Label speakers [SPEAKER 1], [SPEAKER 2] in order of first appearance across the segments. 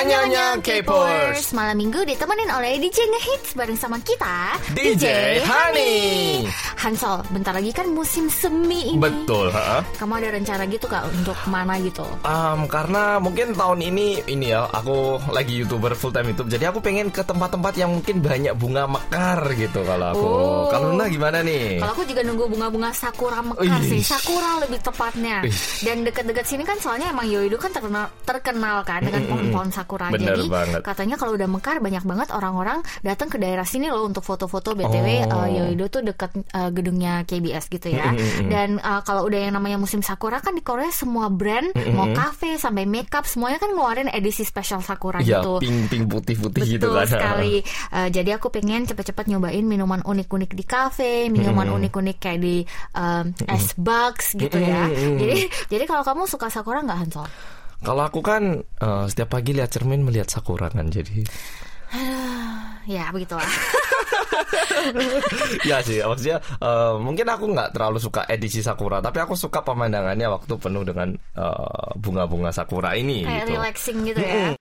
[SPEAKER 1] Annyeonghaseyo, K-popers.
[SPEAKER 2] Malam minggu ditemenin oleh DJ Ngehits bareng sama kita
[SPEAKER 1] DJ Honey.
[SPEAKER 2] Hansol, bentar lagi kan musim semi ini
[SPEAKER 1] Betul, ha?
[SPEAKER 2] Kamu ada rencana gitu kak untuk mana gitu?
[SPEAKER 1] Um, karena mungkin tahun ini ini ya aku lagi youtuber full time YouTube jadi aku pengen ke tempat-tempat yang mungkin banyak bunga mekar gitu kalau aku.
[SPEAKER 2] Oh.
[SPEAKER 1] Kalau Luna gimana nih?
[SPEAKER 2] Kalau aku juga nunggu bunga-bunga sakura mekar
[SPEAKER 1] Ih.
[SPEAKER 2] sih Sakura lebih tepatnya
[SPEAKER 1] Ih.
[SPEAKER 2] Dan deket-deket sini kan soalnya emang Yoido kan terkenal, terkenal kan Dengan pohon-pohon sakura
[SPEAKER 1] Bener
[SPEAKER 2] Jadi
[SPEAKER 1] banget.
[SPEAKER 2] katanya kalau udah mekar Banyak banget orang-orang datang ke daerah sini loh Untuk foto-foto BTW
[SPEAKER 1] Oh.
[SPEAKER 2] eh, Yoido tuh deket gedungnya KBS gitu ya Dan eh, kalau udah yang namanya musim sakura kan di Korea Semua brand Mau cafe sampai makeup Semuanya kan ngeluarin edisi spesial sakura
[SPEAKER 1] Iya,
[SPEAKER 2] gitu
[SPEAKER 1] pink pink putih-putih
[SPEAKER 2] Betul
[SPEAKER 1] gitu kan.
[SPEAKER 2] sekali. Eh, jadi aku pengen cepet-cepet nyobain minuman unik-unik di kafe, minuman unik-unik kayak di um, es box gitu ya. Jadi jadi kalau kamu suka sakura nggak Hansol?
[SPEAKER 1] Kalau aku kan eh, setiap pagi lihat cermin melihat sakura kan jadi
[SPEAKER 2] Ya begitulah.
[SPEAKER 1] ya sih maksudnya eh, mungkin aku nggak terlalu suka edisi sakura tapi aku suka pemandangannya waktu penuh dengan eh, bunga-bunga sakura ini
[SPEAKER 2] kayak
[SPEAKER 1] gitu.
[SPEAKER 2] relaxing gitu ya.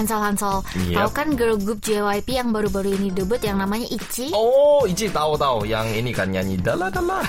[SPEAKER 2] Hansol Hansol,
[SPEAKER 1] Iya.
[SPEAKER 2] tahu kan girl group JYP yang baru-baru ini debut yang namanya ITZY?
[SPEAKER 1] Oh, Ici tahu-tahu yang ini kan nyanyi dala dala.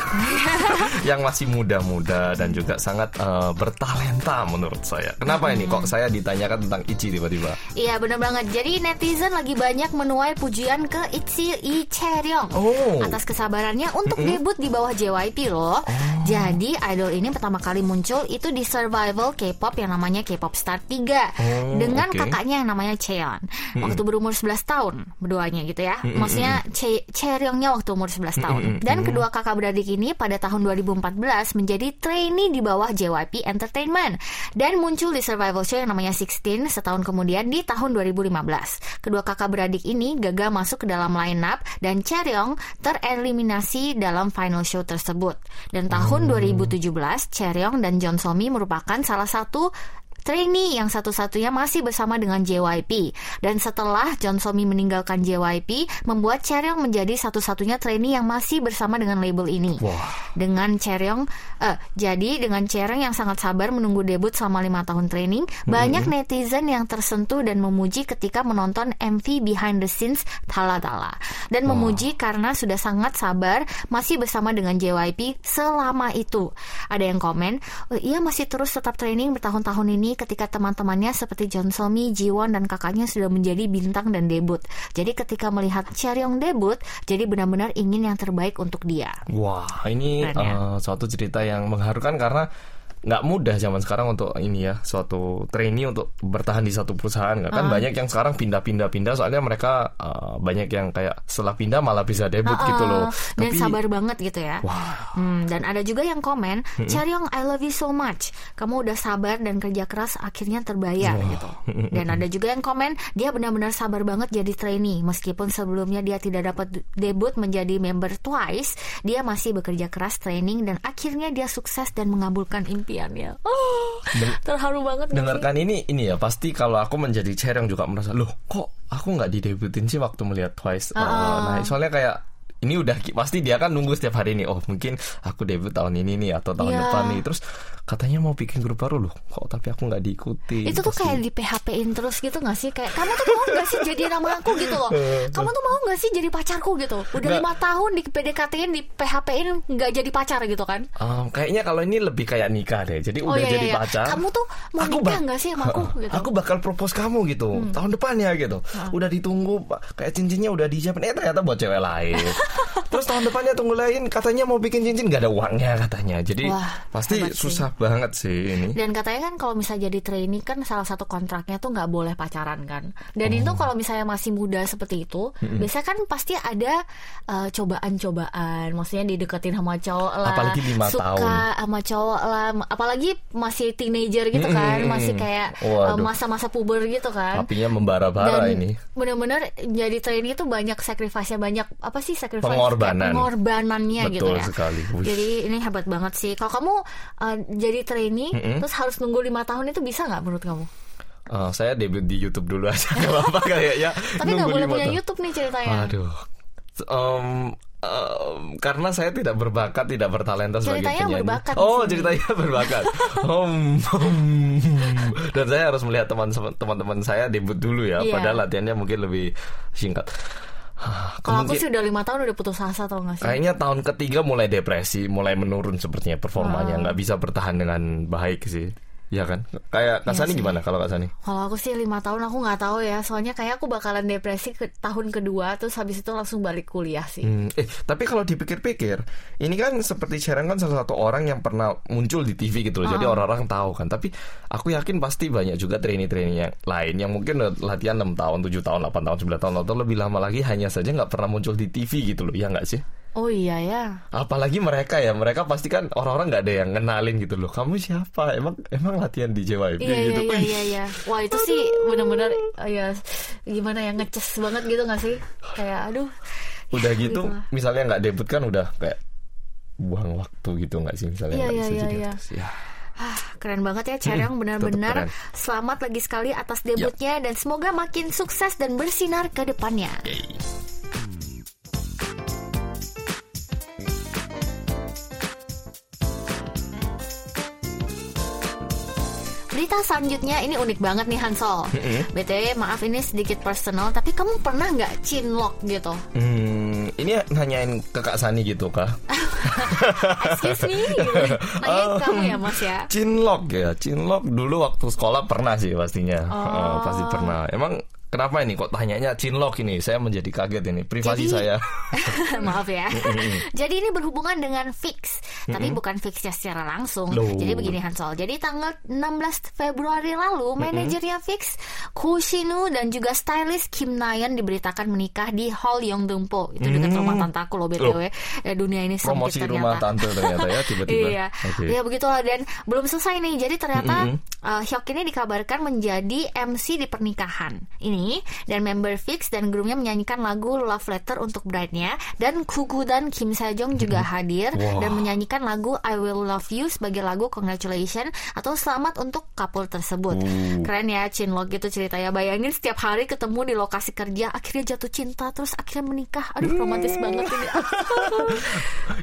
[SPEAKER 1] yang masih muda-muda dan juga sangat eh, bertalenta menurut saya. Kenapa ini kok saya ditanyakan tentang Ici tiba-tiba?
[SPEAKER 2] Iya bener banget. Jadi netizen lagi banyak menuai pujian ke ITZY Lee Chaeryeong
[SPEAKER 1] Oh.
[SPEAKER 2] atas kesabarannya untuk debut di bawah JYP loh. Jadi idol ini pertama kali muncul itu di survival K-pop yang namanya K-pop Star 3
[SPEAKER 1] Oh,
[SPEAKER 2] dengan
[SPEAKER 1] oke.
[SPEAKER 2] kakaknya yang namanya Cheon. Waktu berumur 11 tahun berduanya gitu ya. Maksudnya Che Chaeryeongnya waktu umur 11 tahun. Dan kedua kakak beradik ini pada tahun 2014 menjadi trainee di bawah JYP Entertainment dan muncul di survival show yang namanya 16 setahun kemudian di tahun 2015. Kedua kakak beradik ini gagal masuk ke dalam line up dan Chaeryeong tereliminasi dalam final show tersebut. Dan tahun 2017 Chaeryeong dan John Somi merupakan salah satu trainee yang satu-satunya masih bersama dengan JYP. Dan setelah John Somi meninggalkan JYP, membuat Chaeryeong menjadi satu-satunya trainee yang masih bersama dengan label ini.
[SPEAKER 1] Wah.
[SPEAKER 2] Dengan Chaeryeong, eh, jadi dengan Chaeryeong yang sangat sabar menunggu debut selama lima tahun training, banyak netizen yang tersentuh dan memuji ketika menonton MV Behind the Scenes Tala Tala. Dan memuji karena sudah sangat sabar masih bersama dengan JYP selama itu. Ada yang komen, "Oh, ia masih terus tetap training bertahun-tahun ini ketika teman-temannya seperti John Somi, Jiwon, dan kakaknya sudah menjadi bintang dan debut. Jadi ketika melihat Chaeryeong debut, jadi benar-benar ingin yang terbaik untuk dia.
[SPEAKER 1] Wah, ini
[SPEAKER 2] Keren ya?
[SPEAKER 1] eh, suatu cerita yang mengharukan karena nggak mudah zaman sekarang untuk ini ya suatu trainee untuk bertahan di satu perusahaan nggak
[SPEAKER 2] Ah.
[SPEAKER 1] kan banyak yang sekarang pindah-pindah pindah soalnya mereka eh, banyak yang kayak setelah pindah malah bisa debut gitu loh
[SPEAKER 2] Uh-uh. Dan sabar banget gitu ya.
[SPEAKER 1] Wah.
[SPEAKER 2] Hmm, dan ada juga yang komen, Chaeryeong I love you so much. Kamu udah sabar dan kerja keras akhirnya terbayar gitu. Dan ada juga yang komen, dia benar-benar sabar banget jadi trainee meskipun sebelumnya dia tidak dapat debut menjadi member Twice, dia masih bekerja keras training dan akhirnya dia sukses dan mengabulkan Oh, terharu banget sih?
[SPEAKER 1] dengarkan ini ini ya pasti kalau aku menjadi Chereng juga merasa loh kok aku nggak didebutin sih waktu melihat Twice
[SPEAKER 2] Ah,
[SPEAKER 1] Eh, nah soalnya kayak ini udah pasti dia kan nunggu setiap hari nih oh mungkin aku debut tahun ini nih atau tahun
[SPEAKER 2] Iya.
[SPEAKER 1] depan nih terus katanya mau bikin grup baru loh kok tapi aku nggak diikuti
[SPEAKER 2] itu tuh
[SPEAKER 1] Pasti-
[SPEAKER 2] kayak di PHP-in terus gitu gak sih kayak kamu tuh mau gak sih jadi nama aku gitu loh kamu tuh mau gak sih jadi pacarku gitu udah
[SPEAKER 1] Nggak.
[SPEAKER 2] lima tahun di PDKT-in di PHP-in nggak jadi pacar gitu kan
[SPEAKER 1] Um, kayaknya kalau ini lebih kayak nikah deh. Jadi
[SPEAKER 2] Oh,
[SPEAKER 1] udah
[SPEAKER 2] iya,
[SPEAKER 1] jadi
[SPEAKER 2] iya.
[SPEAKER 1] pacar.
[SPEAKER 2] Kamu tuh mau nikah nggak sih sama aku, gitu? Hmm.
[SPEAKER 1] Aku bakal propose kamu gitu. Tahun depan ya gitu. Udah ditunggu kayak cincinnya udah disiapin. Eh ternyata buat cewek lain. Terus tahun depannya tunggu lain katanya mau bikin cincin nggak ada uangnya katanya. Jadi
[SPEAKER 2] Wah,
[SPEAKER 1] pasti
[SPEAKER 2] hebat sih.
[SPEAKER 1] susah banget sih ini.
[SPEAKER 2] dan katanya kan kalau misalnya jadi trainee kan salah satu kontraknya tuh nggak boleh pacaran kan dan itu
[SPEAKER 1] Oh.
[SPEAKER 2] kalau misalnya masih muda seperti itu biasanya kan pasti ada eh, cobaan-cobaan maksudnya dideketin sama cowok lah
[SPEAKER 1] Apalagi lima
[SPEAKER 2] suka
[SPEAKER 1] tahun.
[SPEAKER 2] sama cowok lah apalagi masih teenager gitu kan masih kayak eh,
[SPEAKER 1] Waduh.
[SPEAKER 2] masa-masa puber gitu kan
[SPEAKER 1] Apinya membara-bara
[SPEAKER 2] dan
[SPEAKER 1] ini.
[SPEAKER 2] benar-benar jadi trainee itu banyak sacrifice-nya banyak apa sih sacrifice
[SPEAKER 1] Pengorbanan.
[SPEAKER 2] pengorbanannya gitu
[SPEAKER 1] Betul
[SPEAKER 2] ya
[SPEAKER 1] sekali.
[SPEAKER 2] Jadi ini hebat banget sih kalau kamu uh, jadi trainee terus harus nunggu lima tahun itu bisa nggak menurut kamu
[SPEAKER 1] Eh, saya debut di YouTube dulu aja nggak apa-apa kayak ya.
[SPEAKER 2] tapi nggak boleh punya
[SPEAKER 1] tahun.
[SPEAKER 2] YouTube nih ceritanya
[SPEAKER 1] Aduh. Um, um, karena saya tidak berbakat, tidak bertalenta sebagai
[SPEAKER 2] Ceritanya
[SPEAKER 1] penyanyi.
[SPEAKER 2] berbakat
[SPEAKER 1] oh, ceritanya berbakat. Um, um. Dan saya harus melihat teman teman-teman saya debut dulu ya.
[SPEAKER 2] Iya.
[SPEAKER 1] Padahal latihannya mungkin lebih singkat.
[SPEAKER 2] Kalau aku sih udah lima tahun udah putus asa tau gak sih?
[SPEAKER 1] Kayaknya tahun ketiga mulai depresi, mulai menurun sepertinya performanya, nggak bisa bertahan dengan baik sih. Ya kan? Kayak Kak
[SPEAKER 2] Iya
[SPEAKER 1] Sani
[SPEAKER 2] sih.
[SPEAKER 1] gimana kalau Kak Sani?
[SPEAKER 2] Kalau aku sih lima tahun aku nggak tahu ya, soalnya kayak aku bakalan depresi ke tahun kedua, terus habis itu langsung balik kuliah sih.
[SPEAKER 1] Hmm, eh, tapi kalau dipikir-pikir, ini kan seperti Sharon kan salah satu orang yang pernah muncul di TV gitu loh. Jadi
[SPEAKER 2] Ah.
[SPEAKER 1] orang-orang tahu kan. Tapi aku yakin pasti banyak juga trainee-trainee yang lain yang mungkin udah latihan 6 tahun, 7 tahun, 8 tahun, 9 tahun atau lebih lama lagi hanya saja nggak pernah muncul di TV gitu loh. Ya nggak sih?
[SPEAKER 2] Oh iya ya.
[SPEAKER 1] Apalagi mereka ya, mereka pasti kan orang-orang nggak ada yang kenalin gitu loh. Kamu siapa? Emang emang latihan di JYP
[SPEAKER 2] Iya iya
[SPEAKER 1] gitu.
[SPEAKER 2] iya iya iya. Wah itu sih bener-bener eh, ya gimana ya ngeces banget gitu gak sih? Kayak aduh.
[SPEAKER 1] Udah gitu,
[SPEAKER 2] lah.
[SPEAKER 1] misalnya nggak debut kan udah kayak buang waktu gitu nggak sih misalnya
[SPEAKER 2] Iya,
[SPEAKER 1] nggak
[SPEAKER 2] iya,
[SPEAKER 1] bisa
[SPEAKER 2] iya,
[SPEAKER 1] jadi
[SPEAKER 2] iya.
[SPEAKER 1] Ya.
[SPEAKER 2] Ah, keren banget ya Cereong
[SPEAKER 1] tetep
[SPEAKER 2] benar-benar selamat lagi sekali atas debutnya dan semoga makin sukses dan bersinar ke depannya. Berita selanjutnya ini unik banget nih Hansol. BTW maaf ini sedikit personal tapi kamu pernah nggak cinlok gitu?
[SPEAKER 1] Hmm, ini nanyain ke Kak Sani gitu kah?
[SPEAKER 2] Excuse me. Nanya ke kamu ya Mas ya.
[SPEAKER 1] Cinlok ya, cinlok dulu waktu sekolah pernah sih pastinya,
[SPEAKER 2] Oh.
[SPEAKER 1] Eh, pasti pernah. Emang kenapa ini kok tanyanya cinlok ini? Saya menjadi kaget ini, privasi
[SPEAKER 2] Jadi-
[SPEAKER 1] saya.
[SPEAKER 2] Maaf ya. Jadi ini berhubungan dengan fix, tapi bukan fixnya secara langsung.
[SPEAKER 1] Loh.
[SPEAKER 2] Jadi begini Hansol. Jadi tanggal 16 Februari lalu, manajernya fix Kushinu dan juga stylist Kim Nayeon diberitakan menikah di Hall Yongdongpo. Itu dekat rumah tante aku loh BTW. Eh, dunia ini sempit
[SPEAKER 1] Promosi
[SPEAKER 2] ternyata.
[SPEAKER 1] rumah tante ternyata ya tiba-tiba.
[SPEAKER 2] Iya,
[SPEAKER 1] Oke.
[SPEAKER 2] ya begitulah dan belum selesai nih. Jadi ternyata uh, Hyuk ini dikabarkan menjadi MC di pernikahan ini dan member fix dan groomnya menyanyikan lagu Love Letter untuk bride-nya dan Kugu dan Kim Sejong juga hadir
[SPEAKER 1] Wah.
[SPEAKER 2] dan menyanyikan lagu I Will Love You sebagai lagu congratulations atau selamat untuk couple tersebut.
[SPEAKER 1] Uh.
[SPEAKER 2] Keren ya Chinlok gitu ceritanya. Bayangin setiap hari ketemu di lokasi kerja akhirnya jatuh cinta terus akhirnya menikah. Aduh romantis banget ini.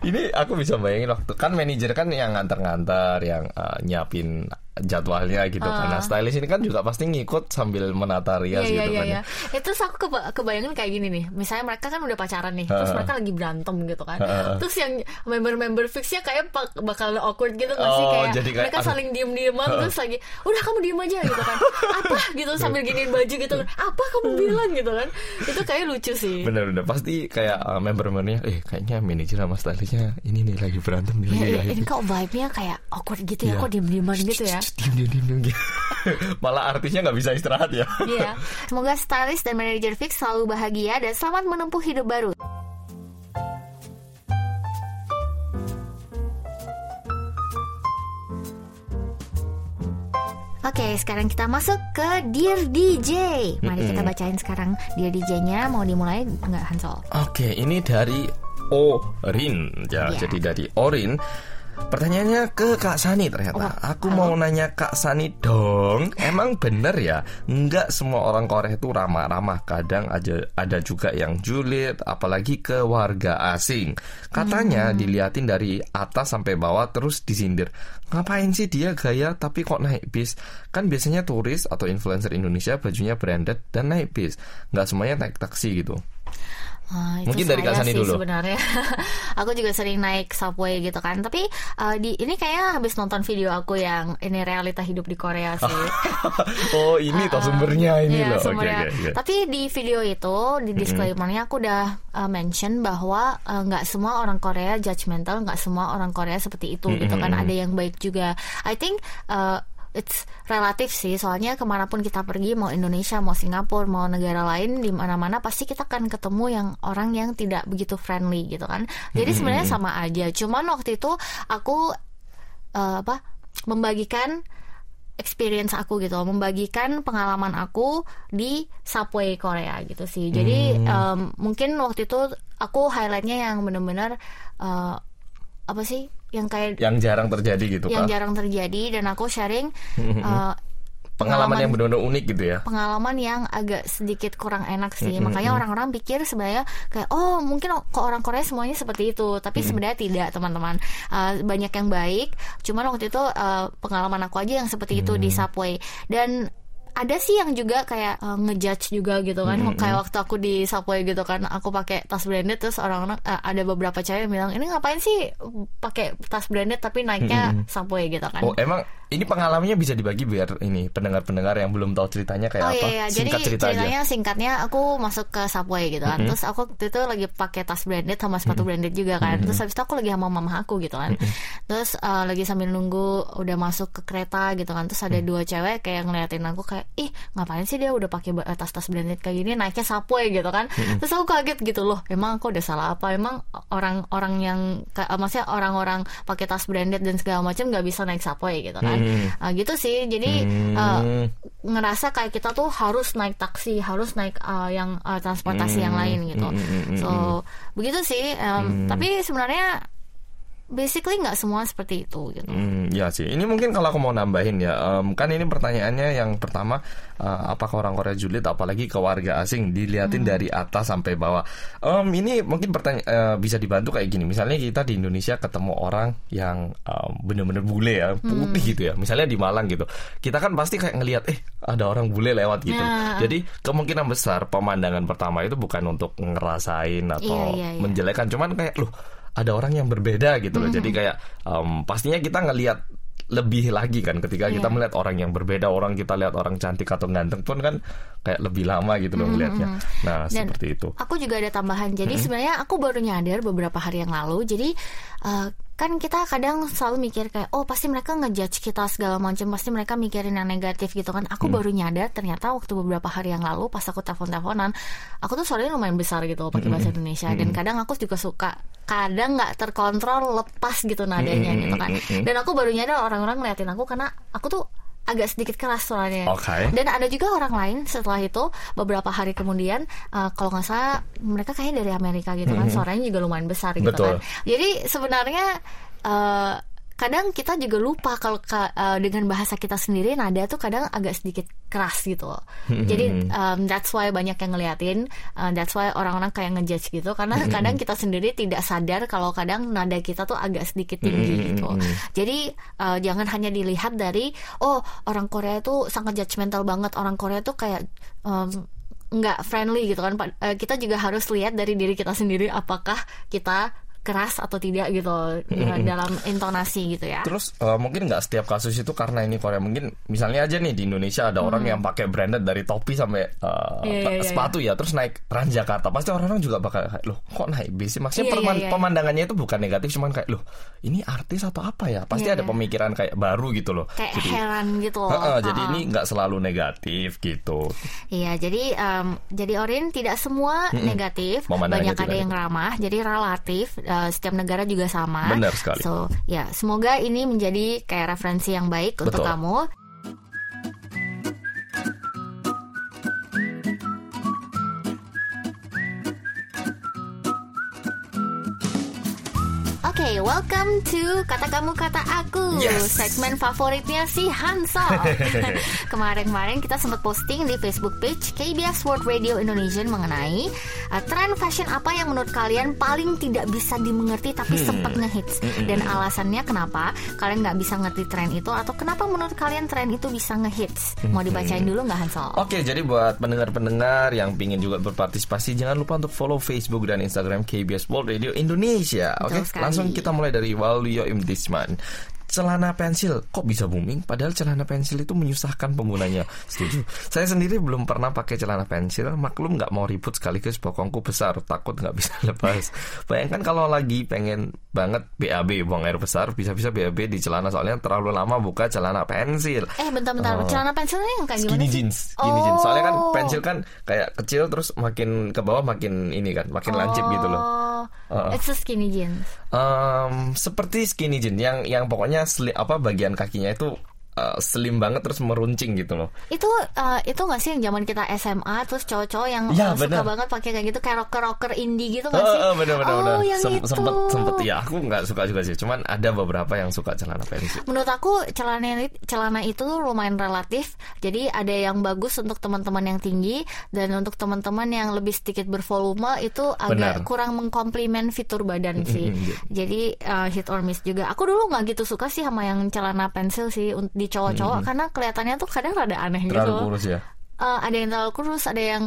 [SPEAKER 1] Ini aku bisa bayangin waktu kan manajer kan yang nganter-nganter, yang uh, nyiapin jadwalnya gitu. Karena stylist ini kan juga pasti ngikut sambil menata rias
[SPEAKER 2] Ah. Iya iya
[SPEAKER 1] gitu
[SPEAKER 2] iya
[SPEAKER 1] kan.
[SPEAKER 2] iya. Ya, terus aku keba- kebayangin kayak gini nih. Misalnya mereka kan udah pacaran nih, terus
[SPEAKER 1] Ha.
[SPEAKER 2] mereka lagi berantem gitu kan.
[SPEAKER 1] Ha.
[SPEAKER 2] Terus yang member-member fixnya kayak bak- bakal awkward gitu nggak sih
[SPEAKER 1] Oh,
[SPEAKER 2] kayak,
[SPEAKER 1] jadi kayak,
[SPEAKER 2] mereka
[SPEAKER 1] aduh.
[SPEAKER 2] saling diem-dieman terus lagi, udah kamu diem aja gitu kan. Apa gitu sambil giniin baju gitu kan. Apa kamu bilang gitu kan. Itu kayak lucu sih.
[SPEAKER 1] Bener-bener pasti kayak uh, member-membernya, eh kayaknya manajer sama stylistnya ini nih lagi berantem nih.
[SPEAKER 2] Ya,
[SPEAKER 1] lagi
[SPEAKER 2] ya,
[SPEAKER 1] lagi.
[SPEAKER 2] ini kok vibe-nya kayak awkward gitu ya,
[SPEAKER 1] Iya.
[SPEAKER 2] kok diem-dieman gitu ya.
[SPEAKER 1] Diam diam diam gitu. Malah artisnya nggak bisa istirahat ya.
[SPEAKER 2] Iya. Semoga stylist dan manajer fix selalu bahagia dan selamat menempuh hidup baru. Oke, sekarang kita masuk ke Dear DJ. Mari kita bacain sekarang Dear DJ-nya. Mau dimulai nggak Hansol?
[SPEAKER 1] Oke, ini dari Orin. Ya,
[SPEAKER 2] Iya.
[SPEAKER 1] jadi dari Orin. Pertanyaannya ke Kak Sani ternyata.
[SPEAKER 2] Wah,
[SPEAKER 1] Aku
[SPEAKER 2] halo.
[SPEAKER 1] mau nanya Kak Sani dong. Emang bener ya? Nggak semua orang Korea itu ramah-ramah. Kadang aja ada juga yang julid, apalagi ke warga asing. Katanya
[SPEAKER 2] Hmm.
[SPEAKER 1] diliatin dari atas sampai bawah terus disindir. Ngapain sih dia gaya tapi kok naik bis? Kan biasanya turis atau influencer Indonesia bajunya branded dan naik bis. Nggak semuanya naik taksi gitu.
[SPEAKER 2] Ah, itu
[SPEAKER 1] Mungkin dari Kak Sani dulu.
[SPEAKER 2] sebenarnya. aku juga sering naik subway gitu kan. Tapi eh, di ini kayak habis nonton video aku yang ini realita hidup di Korea sih.
[SPEAKER 1] oh ini toh sumbernya ini
[SPEAKER 2] Iya,
[SPEAKER 1] loh.
[SPEAKER 2] Sumbernya.
[SPEAKER 1] oke oke.
[SPEAKER 2] Tapi di video itu di disclaimernya aku udah uh, mention bahwa uh, nggak semua orang Korea judgmental, nggak semua orang Korea seperti itu gitu kan. Ada yang baik juga. I think uh, it's relatif sih. Soalnya ke mana pun kita pergi, mau Indonesia, mau Singapura, mau negara lain, di mana-mana pasti kita akan ketemu yang orang yang tidak begitu friendly gitu kan. Jadi sebenarnya sama aja. Cuman waktu itu aku uh, apa membagikan experience aku gitu, membagikan pengalaman aku di subway Korea gitu sih. Jadi em, mungkin waktu itu aku highlightnya yang benar-benar eh, apa sih, yang kayak
[SPEAKER 1] Yang jarang terjadi gitu
[SPEAKER 2] yang
[SPEAKER 1] kah?
[SPEAKER 2] jarang terjadi dan aku sharing eh,
[SPEAKER 1] pengalaman, yang benar-benar unik gitu ya.
[SPEAKER 2] Pengalaman yang agak sedikit kurang enak sih. Mm -hmm. Makanya orang-orang pikir sebenarnya kayak oh mungkin kok orang Korea semuanya seperti itu, tapi mm -hmm. sebenarnya tidak teman-teman. Uh, banyak yang baik. Cuman waktu itu uh, pengalaman aku aja yang seperti itu mm -hmm. di subway dan ada sih yang juga kayak uh, ngejudge juga gitu kan mm -hmm. kayak waktu aku di subway gitu kan aku pakai tas branded terus orang-orang uh, ada beberapa cewek yang bilang ini ngapain sih pakai tas branded tapi naiknya mm -hmm. subway gitu kan
[SPEAKER 1] oh emang ini pengalamannya bisa dibagi biar ini pendengar-pendengar yang belum tahu ceritanya kayak
[SPEAKER 2] oh,
[SPEAKER 1] apa
[SPEAKER 2] iya, iya. singkat Jadi, cerita ceritanya aja. singkatnya aku masuk ke subway gitu kan mm -hmm. terus aku waktu itu lagi pakai tas branded sama sepatu mm -hmm. branded juga kan mm -hmm. terus habis itu aku lagi sama mama aku gitu kan mm -hmm. terus uh, lagi sambil nunggu udah masuk ke kereta gitu kan terus ada mm -hmm. dua cewek kayak ngeliatin aku kayak ih ngapain sih dia udah pakai tas-tas branded kayak gini naiknya Subway gitu kan mm-hmm. terus aku kaget gitu loh emang aku udah salah apa emang orang-orang yang maksudnya orang-orang pakai tas branded dan segala macam nggak bisa naik Subway gitu kan mm-hmm. uh, gitu sih jadi mm-hmm. uh, ngerasa kayak kita tuh harus naik taksi harus naik uh, yang uh, transportasi mm-hmm. yang lain gitu mm-hmm. so begitu sih um, tapi sebenarnya basically nggak semua seperti itu gitu.
[SPEAKER 1] Hmm, ya sih. Ini mungkin kalau aku mau nambahin ya, um, kan ini pertanyaannya yang pertama, uh, apakah orang Korea julid, apalagi ke warga asing dilihatin hmm. dari atas sampai bawah. Um, ini mungkin pertanyaan uh, bisa dibantu kayak gini. Misalnya kita di Indonesia ketemu orang yang um, bener-bener bule ya, putih hmm. gitu ya. Misalnya di Malang gitu, kita kan pasti kayak ngelihat, eh ada orang bule lewat gitu. Ya. Jadi kemungkinan besar pemandangan pertama itu bukan untuk ngerasain atau iya, iya, iya. menjelekan, cuman kayak loh ada orang yang berbeda gitu loh. Mm -hmm. Jadi kayak um, pastinya kita ngelihat lebih lagi kan ketika yeah. kita melihat orang yang berbeda orang kita lihat orang cantik atau ganteng pun kan kayak lebih lama gitu loh melihatnya. Mm -hmm. Nah Dan seperti itu.
[SPEAKER 2] Aku juga ada tambahan. Jadi mm -hmm. sebenarnya aku baru nyadar beberapa hari yang lalu. Jadi uh, kan kita kadang selalu mikir kayak oh pasti mereka ngejudge kita segala macam pasti mereka mikirin yang negatif gitu kan aku hmm. baru nyadar ternyata waktu beberapa hari yang lalu pas aku telepon teleponan aku tuh suaranya lumayan besar gitu pakai bahasa hmm. Indonesia dan hmm. kadang aku juga suka kadang nggak terkontrol lepas gitu nadanya gitu kan dan aku baru nyadar orang-orang ngeliatin aku karena aku tuh agak sedikit keras soalnya.
[SPEAKER 1] Okay.
[SPEAKER 2] Dan ada juga orang lain setelah itu beberapa hari kemudian uh, kalau nggak salah mereka kayaknya dari Amerika gitu kan, mm -hmm. suaranya juga lumayan besar gitu Betul. kan. Jadi sebenarnya uh, kadang kita juga lupa kalau uh, dengan bahasa kita sendiri nada tuh kadang agak sedikit keras gitu loh. Jadi um, that's why banyak yang ngeliatin, uh, that's why orang-orang kayak ngejudge gitu karena kadang kita sendiri tidak sadar kalau kadang nada kita tuh agak sedikit tinggi gitu. Jadi uh, jangan hanya dilihat dari oh orang Korea tuh sangat judgmental banget, orang Korea tuh kayak um, nggak friendly gitu kan. Uh, kita juga harus lihat dari diri kita sendiri apakah kita keras atau tidak gitu mm-hmm. dalam intonasi gitu ya.
[SPEAKER 1] Terus uh, mungkin nggak setiap kasus itu karena ini Korea mungkin misalnya aja nih di Indonesia ada hmm. orang yang pakai branded dari topi sampai uh, yeah, yeah, sepatu yeah. ya terus naik Transjakarta pasti orang-orang juga bakal loh kok naik bis maksudnya yeah, yeah, yeah. pemandangannya itu bukan negatif cuman kayak loh ini artis atau apa ya pasti yeah, ada yeah. pemikiran kayak baru gitu loh.
[SPEAKER 2] Kayak jadi, heran gitu. Loh.
[SPEAKER 1] Uh, uh, jadi ini nggak selalu negatif gitu.
[SPEAKER 2] Iya jadi um, jadi Orin tidak semua mm -mm. negatif banyak ada yang ramah jadi relatif uh, setiap negara juga sama.
[SPEAKER 1] Benar sekali.
[SPEAKER 2] So ya semoga ini menjadi kayak referensi yang baik Betul. untuk kamu. Okay, welcome to Kata Kamu Kata Aku yes. Segmen favoritnya si Hansol Kemarin-kemarin kita sempat posting di Facebook page KBS World Radio Indonesia mengenai uh, Tren fashion apa yang menurut kalian paling tidak bisa dimengerti tapi hmm. sempat ngehits hmm. Dan alasannya kenapa kalian nggak bisa ngerti tren itu Atau kenapa menurut kalian tren itu bisa ngehits Mau dibacain dulu nggak Hansol?
[SPEAKER 1] Oke, okay, jadi buat pendengar-pendengar yang pingin juga berpartisipasi Jangan lupa untuk follow Facebook dan Instagram KBS World Radio Indonesia Oke, okay? langsung kita mulai dari Waluyo Imdisman celana pensil kok bisa booming? Padahal celana pensil itu menyusahkan penggunanya. Setuju. Saya sendiri belum pernah pakai celana pensil. Maklum nggak mau ribut sekaligus bokongku besar. Takut nggak bisa lepas. Bayangkan kalau lagi pengen banget BAB buang air besar bisa-bisa BAB di celana. Soalnya terlalu lama buka celana pensil.
[SPEAKER 2] Eh bentar-bentar. Oh. celana pensilnya yang kayak
[SPEAKER 1] gimana skinny jeans skinny oh. jeans. Soalnya kan oh. pensil kan kayak kecil terus makin ke bawah makin ini kan makin oh. lancip gitu loh.
[SPEAKER 2] Uh. it's a skinny jeans
[SPEAKER 1] um, seperti skinny jeans yang yang pokoknya sli, apa bagian kakinya itu uh, slim banget terus meruncing gitu loh.
[SPEAKER 2] Itu uh, itu nggak sih yang zaman kita SMA terus cowok-cowok yang
[SPEAKER 1] Ya,
[SPEAKER 2] uh, suka
[SPEAKER 1] bener.
[SPEAKER 2] banget pakai kayak gitu kayak rocker-rocker indie gitu nggak sih?
[SPEAKER 1] Oh, bener bener
[SPEAKER 2] oh,
[SPEAKER 1] bener.
[SPEAKER 2] yang
[SPEAKER 1] Sem-
[SPEAKER 2] itu.
[SPEAKER 1] Sempet sempet ya aku nggak suka juga sih. Cuman ada beberapa yang suka celana pensil.
[SPEAKER 2] Menurut aku celana celana itu lumayan relatif. Jadi ada yang bagus untuk teman-teman yang tinggi dan untuk teman-teman yang lebih sedikit bervolume itu agak
[SPEAKER 1] Benar.
[SPEAKER 2] kurang mengkomplimen fitur badan sih. Jadi uh, hit or miss juga. Aku dulu nggak gitu suka sih sama yang celana pensil sih un- cowok-cowok karena kelihatannya tuh kadang rada aneh
[SPEAKER 1] Terlalu
[SPEAKER 2] gitu.
[SPEAKER 1] kurus ya.
[SPEAKER 2] Eh, ada yang terlalu kurus, ada yang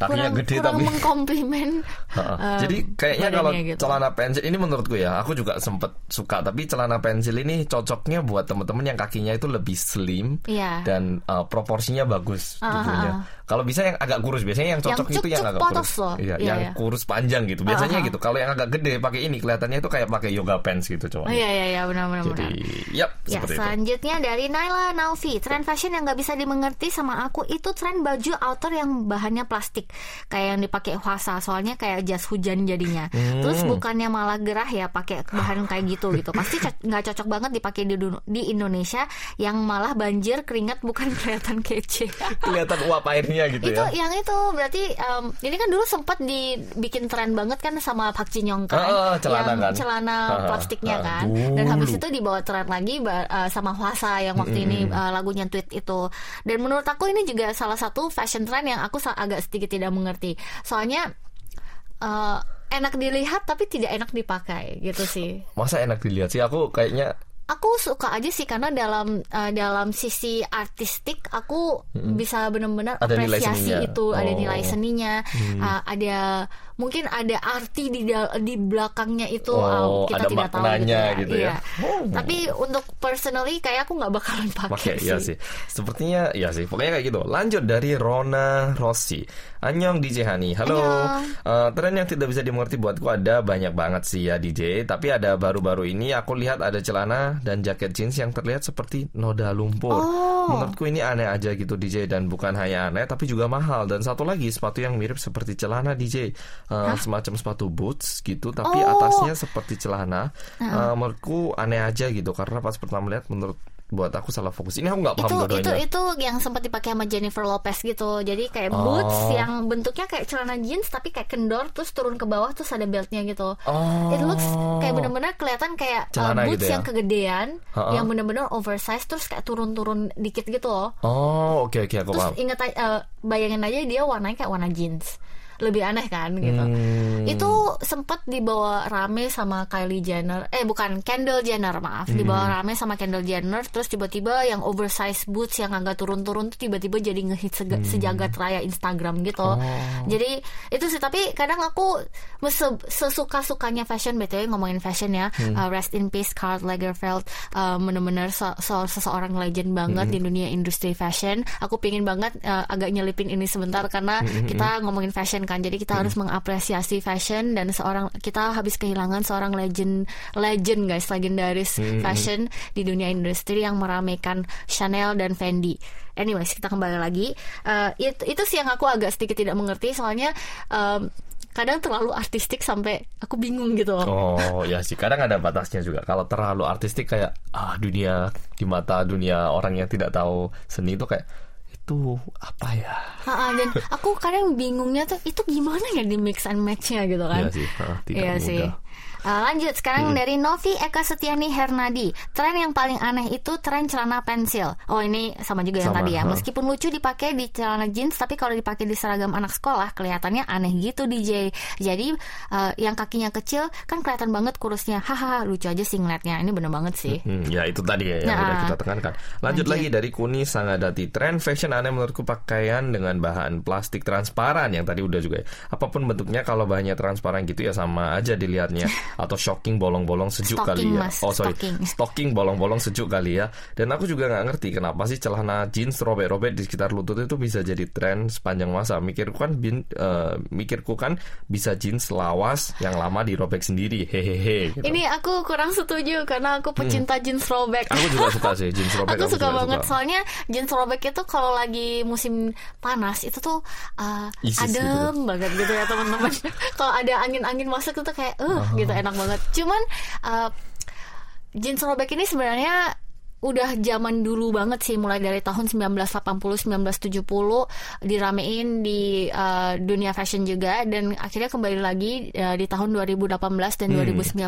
[SPEAKER 1] Kakinya
[SPEAKER 2] kurang,
[SPEAKER 1] gede
[SPEAKER 2] kurang
[SPEAKER 1] tapi.
[SPEAKER 2] mengkomplimen. Eh,
[SPEAKER 1] Jadi kayaknya kalau
[SPEAKER 2] gitu.
[SPEAKER 1] celana pensil ini menurutku ya, aku juga sempet suka. Tapi celana pensil ini cocoknya buat temen-temen yang kakinya itu lebih slim
[SPEAKER 2] Iya.
[SPEAKER 1] dan uh, proporsinya bagus
[SPEAKER 2] Ah,
[SPEAKER 1] tubuhnya. Kalau bisa yang agak kurus, biasanya yang cocok
[SPEAKER 2] Yang
[SPEAKER 1] itu yang agak kurus.
[SPEAKER 2] loh.
[SPEAKER 1] Iya,
[SPEAKER 2] Iya,
[SPEAKER 1] yang
[SPEAKER 2] iya.
[SPEAKER 1] kurus panjang gitu. Biasanya
[SPEAKER 2] ah.
[SPEAKER 1] gitu. Kalau yang agak gede pakai ini kelihatannya itu kayak pakai yoga pants gitu
[SPEAKER 2] Oh
[SPEAKER 1] cowoknya.
[SPEAKER 2] iya iya iya benar-benar.
[SPEAKER 1] Jadi, yap,
[SPEAKER 2] Ya,
[SPEAKER 1] seperti itu.
[SPEAKER 2] selanjutnya dari Naila Naufi. Tren fashion yang nggak bisa dimengerti sama aku itu tren baju outer yang bahannya plastik, kayak yang dipakai Hwasa. Soalnya kayak jas hujan jadinya.
[SPEAKER 1] Hmm.
[SPEAKER 2] Terus bukannya malah gerah ya pakai bahan kayak gitu gitu. Pasti co- nggak cocok banget dipakai di, di Indonesia yang malah banjir keringat bukan kelihatan kece.
[SPEAKER 1] Kelihatan uap airnya gitu
[SPEAKER 2] itu
[SPEAKER 1] ya.
[SPEAKER 2] yang itu berarti em, ini kan dulu sempat dibikin tren banget kan sama Park Jin Young kan
[SPEAKER 1] ah, celana
[SPEAKER 2] yang
[SPEAKER 1] kan.
[SPEAKER 2] celana plastiknya
[SPEAKER 1] ah,
[SPEAKER 2] kan dan habis
[SPEAKER 1] dulu.
[SPEAKER 2] itu dibawa tren lagi eh, sama Hwasa yang waktu ini eh, lagunya tweet itu dan menurut aku ini juga salah satu fashion trend yang aku agak sedikit tidak mengerti soalnya eh, enak dilihat tapi tidak enak dipakai gitu sih
[SPEAKER 1] Masa enak dilihat sih? Aku kayaknya
[SPEAKER 2] aku suka aja sih karena dalam eh, dalam sisi artistik aku bisa benar-benar
[SPEAKER 1] Ada
[SPEAKER 2] apresiasi itu ada
[SPEAKER 1] Oh.
[SPEAKER 2] nilai seninya eh, ada mungkin ada arti di dal- di belakangnya itu
[SPEAKER 1] Oh,
[SPEAKER 2] eh, kita
[SPEAKER 1] ada
[SPEAKER 2] tidak tahu
[SPEAKER 1] maknanya
[SPEAKER 2] gitu
[SPEAKER 1] gitu
[SPEAKER 2] ya,
[SPEAKER 1] ya.
[SPEAKER 2] Iya.
[SPEAKER 1] Oh.
[SPEAKER 2] tapi untuk personally kayak aku nggak bakalan pakai
[SPEAKER 1] pakai
[SPEAKER 2] sih.
[SPEAKER 1] ya sih. Sepertinya ya sih. Pokoknya kayak gitu. Lanjut dari Rona Rossi. Anyong DJ Hani. Halo. Eh, tren yang tidak bisa dimengerti buatku ada banyak banget sih ya DJ. Tapi ada baru-baru ini aku lihat ada celana dan jaket jeans yang terlihat seperti noda lumpur.
[SPEAKER 2] Oh.
[SPEAKER 1] Menurutku ini aneh aja gitu DJ dan bukan hanya aneh tapi juga mahal. Dan satu lagi sepatu yang mirip seperti celana DJ. Eh, semacam sepatu boots gitu tapi
[SPEAKER 2] Oh.
[SPEAKER 1] atasnya seperti celana. Eh, menurutku aneh aja gitu karena pas pertama lihat menurut buat aku salah fokus. Ini aku nggak paham
[SPEAKER 2] itu itu
[SPEAKER 1] dua-duanya.
[SPEAKER 2] itu yang sempat dipakai sama Jennifer Lopez gitu jadi kayak
[SPEAKER 1] Oh.
[SPEAKER 2] boots yang bentuknya kayak celana jeans tapi kayak kendor terus turun ke bawah terus ada beltnya gitu
[SPEAKER 1] Oh.
[SPEAKER 2] it looks kayak bener-bener kelihatan kayak uh, boots
[SPEAKER 1] gitu ya?
[SPEAKER 2] yang kegedean
[SPEAKER 1] Ha-ha.
[SPEAKER 2] yang bener-bener oversize terus kayak turun-turun dikit gitu loh
[SPEAKER 1] Oh, oke oke aku
[SPEAKER 2] terus
[SPEAKER 1] paham.
[SPEAKER 2] inget uh, bayangin aja dia warnanya kayak warna jeans lebih aneh kan gitu
[SPEAKER 1] Hmm.
[SPEAKER 2] itu sempat dibawa rame sama Kylie Jenner eh bukan Kendall Jenner maaf dibawa
[SPEAKER 1] Hmm.
[SPEAKER 2] rame sama Kendall Jenner terus tiba-tiba yang oversize boots yang agak turun-turun tuh tiba-tiba jadi ngehit sega-
[SPEAKER 1] Hmm.
[SPEAKER 2] sejagat raya Instagram gitu
[SPEAKER 1] Oh.
[SPEAKER 2] jadi itu sih tapi kadang aku se- sesuka-sukanya fashion btw ngomongin fashion ya
[SPEAKER 1] Hmm.
[SPEAKER 2] uh, rest in peace Karl Lagerfeld uh, bener-bener se- se- seseorang legend banget
[SPEAKER 1] Hmm.
[SPEAKER 2] di dunia industri fashion aku pingin banget uh, agak nyelipin ini sebentar karena
[SPEAKER 1] Hmm,
[SPEAKER 2] kita ngomongin fashion kan? Jadi kita harus mengapresiasi fashion dan seorang kita habis kehilangan seorang legend legend guys legendaris
[SPEAKER 1] Hmm,
[SPEAKER 2] fashion di dunia industri yang meramaikan Chanel dan Fendi. Anyways kita kembali lagi. Uh, itu itu sih yang aku agak sedikit tidak mengerti soalnya um, kadang terlalu artistik sampai aku bingung gitu loh.
[SPEAKER 1] Oh ya sih. Kadang ada batasnya juga. Kalau terlalu artistik kayak ah dunia di mata dunia orang yang tidak tahu seni itu kayak itu apa ya?
[SPEAKER 2] Ha-ha, dan aku kadang bingungnya tuh itu gimana ya di mix and matchnya? gitu kan.
[SPEAKER 1] Iya sih, ah, tidak
[SPEAKER 2] Iya
[SPEAKER 1] mudah.
[SPEAKER 2] sih Uh, lanjut sekarang dari Novi Eka Setiani Hernadi tren yang paling aneh itu tren celana pensil oh ini sama juga yang
[SPEAKER 1] Sama,
[SPEAKER 2] tadi ya
[SPEAKER 1] ha.
[SPEAKER 2] meskipun lucu dipakai di celana jeans tapi kalau dipakai di seragam anak sekolah kelihatannya aneh gitu DJ jadi uh, yang kakinya kecil kan kelihatan banget kurusnya haha lucu aja sih ngeliatnya ini bener banget sih
[SPEAKER 1] Hmm, ya itu tadi ya yang
[SPEAKER 2] Nah.
[SPEAKER 1] udah kita tekankan. Lanjut
[SPEAKER 2] Lanjut.
[SPEAKER 1] lagi dari Kuni Sangadati. Tren fashion aneh menurutku pakaian dengan bahan plastik transparan yang tadi udah juga. ya. Apa pun bentuknya kalau bahannya transparan gitu ya sama aja dilihatnya. Atau shocking bolong-bolong sejuk
[SPEAKER 2] Stocking,
[SPEAKER 1] kali ya.
[SPEAKER 2] Mas.
[SPEAKER 1] Oh sorry,
[SPEAKER 2] Stocking.
[SPEAKER 1] stocking bolong-bolong sejuk kali ya. Dan aku juga nggak ngerti kenapa sih celana jeans robek-robek di sekitar lutut itu bisa jadi tren sepanjang masa. Mikirku kan bin, eh, mikirku kan bisa jeans lawas yang lama dirobek sendiri. Hehehe. Gitu.
[SPEAKER 2] ini aku kurang setuju karena aku pecinta jeans throwback
[SPEAKER 1] Hmm. Aku juga suka sih jeans robek.
[SPEAKER 2] aku suka
[SPEAKER 1] juga
[SPEAKER 2] banget soalnya jeans robek itu kalau lagi musim panas itu tuh uh,
[SPEAKER 1] Isis
[SPEAKER 2] adem banget gitu ya teman-teman kalau ada angin-angin masuk itu kayak uh
[SPEAKER 1] Oh.
[SPEAKER 2] gitu enak banget. Cuman uh, jeans robek ini sebenarnya udah zaman dulu banget sih mulai dari tahun 1980 1970 diramein di uh, dunia fashion juga dan akhirnya kembali lagi uh, di tahun 2018 dan 2019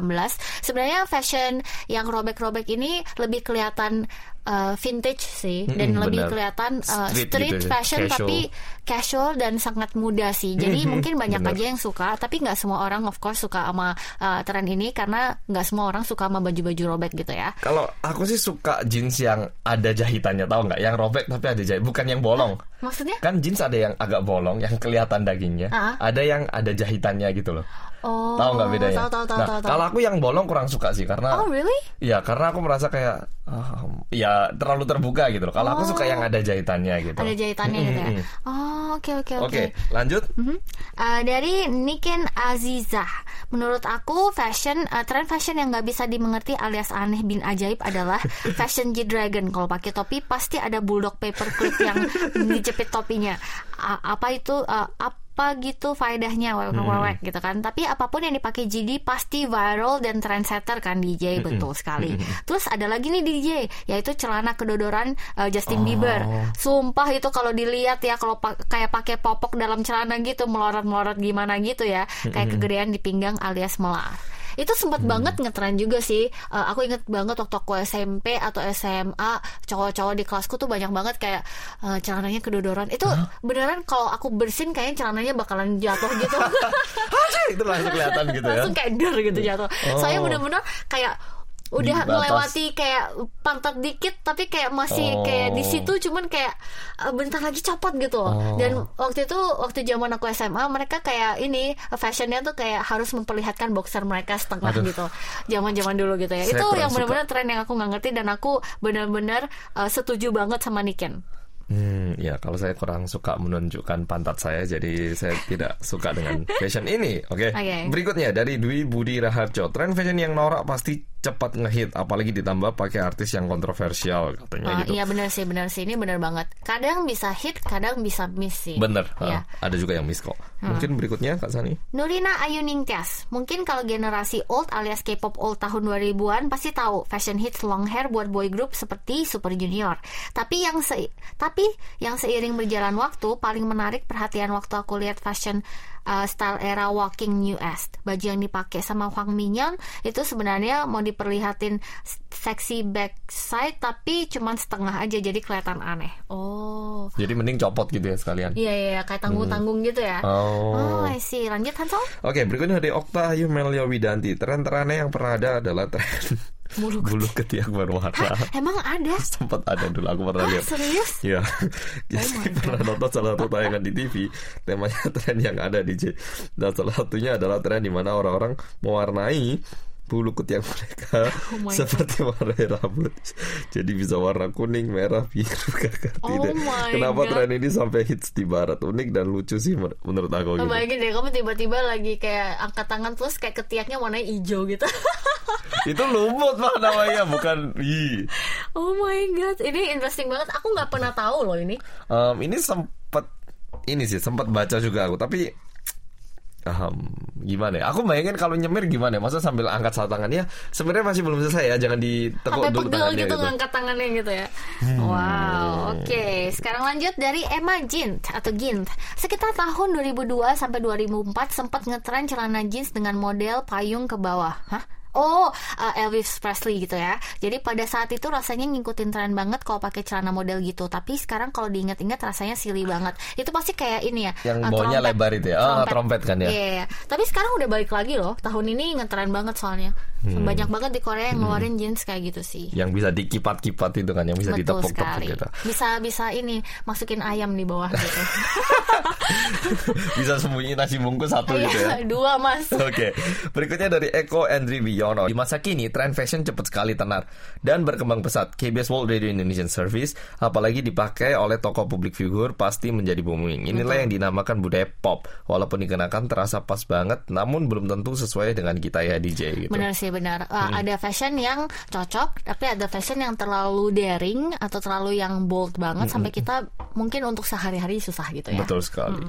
[SPEAKER 2] sebenarnya fashion yang robek-robek ini lebih kelihatan uh, vintage sih dan
[SPEAKER 1] Mm-mm,
[SPEAKER 2] lebih
[SPEAKER 1] benar.
[SPEAKER 2] kelihatan uh,
[SPEAKER 1] Street
[SPEAKER 2] street,
[SPEAKER 1] gitu ya,
[SPEAKER 2] fashion
[SPEAKER 1] casual.
[SPEAKER 2] tapi casual dan sangat muda sih jadi mungkin banyak
[SPEAKER 1] benar.
[SPEAKER 2] aja yang suka tapi nggak semua orang of course suka sama uh, tren ini karena nggak semua orang suka sama baju-baju robek gitu ya
[SPEAKER 1] Kalau aku sih suka jeans yang ada jahitannya, tahu nggak? Yang robek tapi ada jahit, bukan yang bolong.
[SPEAKER 2] Maksudnya
[SPEAKER 1] Kan jeans ada yang agak bolong, yang kelihatan dagingnya.
[SPEAKER 2] Ah.
[SPEAKER 1] Ada yang ada jahitannya gitu loh.
[SPEAKER 2] oh
[SPEAKER 1] Tahu nggak bedanya?
[SPEAKER 2] tahu tahu tahu
[SPEAKER 1] nah,
[SPEAKER 2] tahu, tahu.
[SPEAKER 1] kalau aku yang bolong kurang suka sih karena
[SPEAKER 2] oh really
[SPEAKER 1] ya karena aku merasa kayak ah, ya terlalu terbuka gitu loh. Kalau aku suka yang ada jahitannya gitu.
[SPEAKER 2] ada jahitannya gitu ya oh oke oke oke
[SPEAKER 1] Oke, lanjut.
[SPEAKER 2] Mhm. Uh, dari Niken Azizah, menurut aku fashion uh, tren fashion yang nggak bisa dimengerti alias aneh bin ajaib adalah fashion G-Dragon. Kalau pakai topi pasti ada bulldog paperclip yang dijepit topinya. A- apa itu? uh, apa gitu faedahnya wewek wewek gitu kan. Tapi apa pun yang dipakai GD pasti viral dan trendsetter kan DJ betul sekali. Terus ada lagi nih DJ yaitu celana kedodoran uh, Justin Bieber. Sumpah itu kalau dilihat ya kalau pa- kayak pakai popok dalam celana gitu melorot-melorot gimana gitu ya. Kayak kegedean di pinggang alias melar itu sempat banget ngetren juga sih. Eh, aku inget banget waktu aku SMP atau SMA cowok-cowok di kelasku tuh banyak banget kayak eh, celananya kedodoran. Itu beneran kalau aku bersin kayaknya celananya bakalan jatuh gitu.
[SPEAKER 1] Itu langsung kelihatan gitu ya.
[SPEAKER 2] langsung kayak der gitu jatuh. Saya
[SPEAKER 1] Oh.
[SPEAKER 2] bener-bener kayak udah
[SPEAKER 1] Di
[SPEAKER 2] melewati kayak pantat dikit tapi kayak masih
[SPEAKER 1] Oh.
[SPEAKER 2] kayak di situ cuman kayak eh, bentar lagi copot gitu
[SPEAKER 1] Oh.
[SPEAKER 2] dan waktu itu waktu zaman aku SMA mereka kayak ini fashionnya tuh kayak harus memperlihatkan boxer mereka setengah
[SPEAKER 1] Aduh.
[SPEAKER 2] gitu zaman-zaman dulu gitu ya
[SPEAKER 1] Saya
[SPEAKER 2] itu yang benar-benar tren yang aku nggak ngerti dan aku benar-benar eh, setuju banget sama Niken
[SPEAKER 1] Hmm, ya kalau saya kurang suka menunjukkan pantat saya, jadi saya tidak suka dengan fashion ini. Oke.
[SPEAKER 2] Oke.
[SPEAKER 1] Berikutnya dari Dwi Budi Raharjo, tren fashion yang norak pasti cepat ngehit, apalagi ditambah pakai artis yang kontroversial katanya
[SPEAKER 2] Ah,
[SPEAKER 1] gitu.
[SPEAKER 2] iya benar sih benar sih ini benar banget kadang bisa hit kadang bisa miss sih
[SPEAKER 1] Bener.
[SPEAKER 2] Iya.
[SPEAKER 1] ah, ada juga yang miss kok. Mungkin berikutnya Kak Sani.
[SPEAKER 2] Nurina Ayu Ningtyas Mungkin kalau generasi old alias K-pop old tahun 2000-an pasti tahu fashion hits long hair buat boy group seperti Super Junior. Tapi yang se tapi yang seiring berjalan waktu paling menarik perhatian waktu aku lihat fashion uh, style era Walking New East. Baju yang dipakai sama Hwang Minyeon itu sebenarnya mau diperlihatin seksi backside tapi cuman setengah aja jadi kelihatan aneh. Oh.
[SPEAKER 1] Jadi mending copot gitu ya sekalian.
[SPEAKER 2] Iya iya iya, kayak tanggung-tanggung gitu ya.
[SPEAKER 1] Oh.
[SPEAKER 2] Oh, I see. Lanjut Hansel.
[SPEAKER 1] Oke, berikutnya dari Okta Ayu Melia Widanti. Tren teraneh yang pernah ada adalah tren
[SPEAKER 2] Bulu
[SPEAKER 1] bulu ketiak berwarna.
[SPEAKER 2] Emang ada?
[SPEAKER 1] Sempat ada dulu aku pernah
[SPEAKER 2] Ah,
[SPEAKER 1] lihat.
[SPEAKER 2] serius?
[SPEAKER 1] Ya, jadi pernah nonton salah satu tayangan di TV temanya tren yang ada di J. Dan salah satunya adalah tren di mana orang-orang mewarnai bulu ketiak mereka
[SPEAKER 2] Oh
[SPEAKER 1] seperti warna rambut. Jadi bisa warna kuning, merah, biru, kakak
[SPEAKER 2] Oh
[SPEAKER 1] tidak. Kenapa
[SPEAKER 2] God.
[SPEAKER 1] tren ini sampai hits di barat? Unik dan lucu sih men- menurut aku
[SPEAKER 2] Oh
[SPEAKER 1] gitu.
[SPEAKER 2] bayangin deh kamu tiba-tiba lagi kayak angkat tangan terus kayak ketiaknya warnanya hijau gitu.
[SPEAKER 1] Itu lumut mah namanya, bukan ih.
[SPEAKER 2] oh my god, ini interesting banget. Aku nggak pernah tahu loh ini.
[SPEAKER 1] Em, ini sempat ini sih sempat baca juga aku tapi em, gimana ya? Aku bayangin kalau nyemir gimana? ya? Masa sambil angkat satu tangan ya? Sebenarnya masih belum selesai ya, jangan ditekuk
[SPEAKER 2] Sampai
[SPEAKER 1] dulu
[SPEAKER 2] pegel
[SPEAKER 1] tangannya
[SPEAKER 2] gitu
[SPEAKER 1] gitu. Hmm.
[SPEAKER 2] ngangkat tangannya gitu ya. Wow, oke. Sekarang lanjut dari Emma Gint atau Gint. Sekitar tahun 2002 sampai 2004 sempat ngetren celana jeans dengan model payung ke bawah. Hah? Oh, uh, Elvis Presley gitu ya. Jadi pada saat itu rasanya ngikutin tren banget kalau pakai celana model gitu. Tapi sekarang kalau diingat-ingat rasanya silly banget. Itu pasti kayak ini ya.
[SPEAKER 1] Yang
[SPEAKER 2] uh,
[SPEAKER 1] baunya
[SPEAKER 2] trompet.
[SPEAKER 1] lebar itu ya. Oh, trompet kan ya.
[SPEAKER 2] Iya, iya. Tapi sekarang udah balik lagi loh. Tahun ini ngetren banget soalnya.
[SPEAKER 1] Hmm.
[SPEAKER 2] Banyak banget di Korea yang ngeluarin jeans kayak gitu sih.
[SPEAKER 1] Yang bisa dikipat-kipat itu kan, yang bisa ditepuk-tepuk gitu.
[SPEAKER 2] Bisa bisa ini masukin ayam di bawah gitu.
[SPEAKER 1] Bisa sembunyi nasi bungkus satu gitu ya.
[SPEAKER 2] Iya, dua mas.
[SPEAKER 1] Oke, berikutnya dari Eko Andri Di masa kini, tren fashion cepat sekali tenar dan berkembang pesat. KBS World Radio Indonesian Service, apalagi dipakai oleh tokoh publik figur, pasti menjadi booming. Inilah yang dinamakan budaya pop. Walaupun dikenakan terasa pas banget, namun belum tentu sesuai dengan kita ya DJ gitu.
[SPEAKER 2] Benar sih benar. Uh,
[SPEAKER 1] Hmm.
[SPEAKER 2] Ada fashion yang cocok, tapi ada fashion yang terlalu daring atau terlalu yang bold banget sampai kita mungkin untuk sehari-hari susah gitu ya.
[SPEAKER 1] Betul sekali.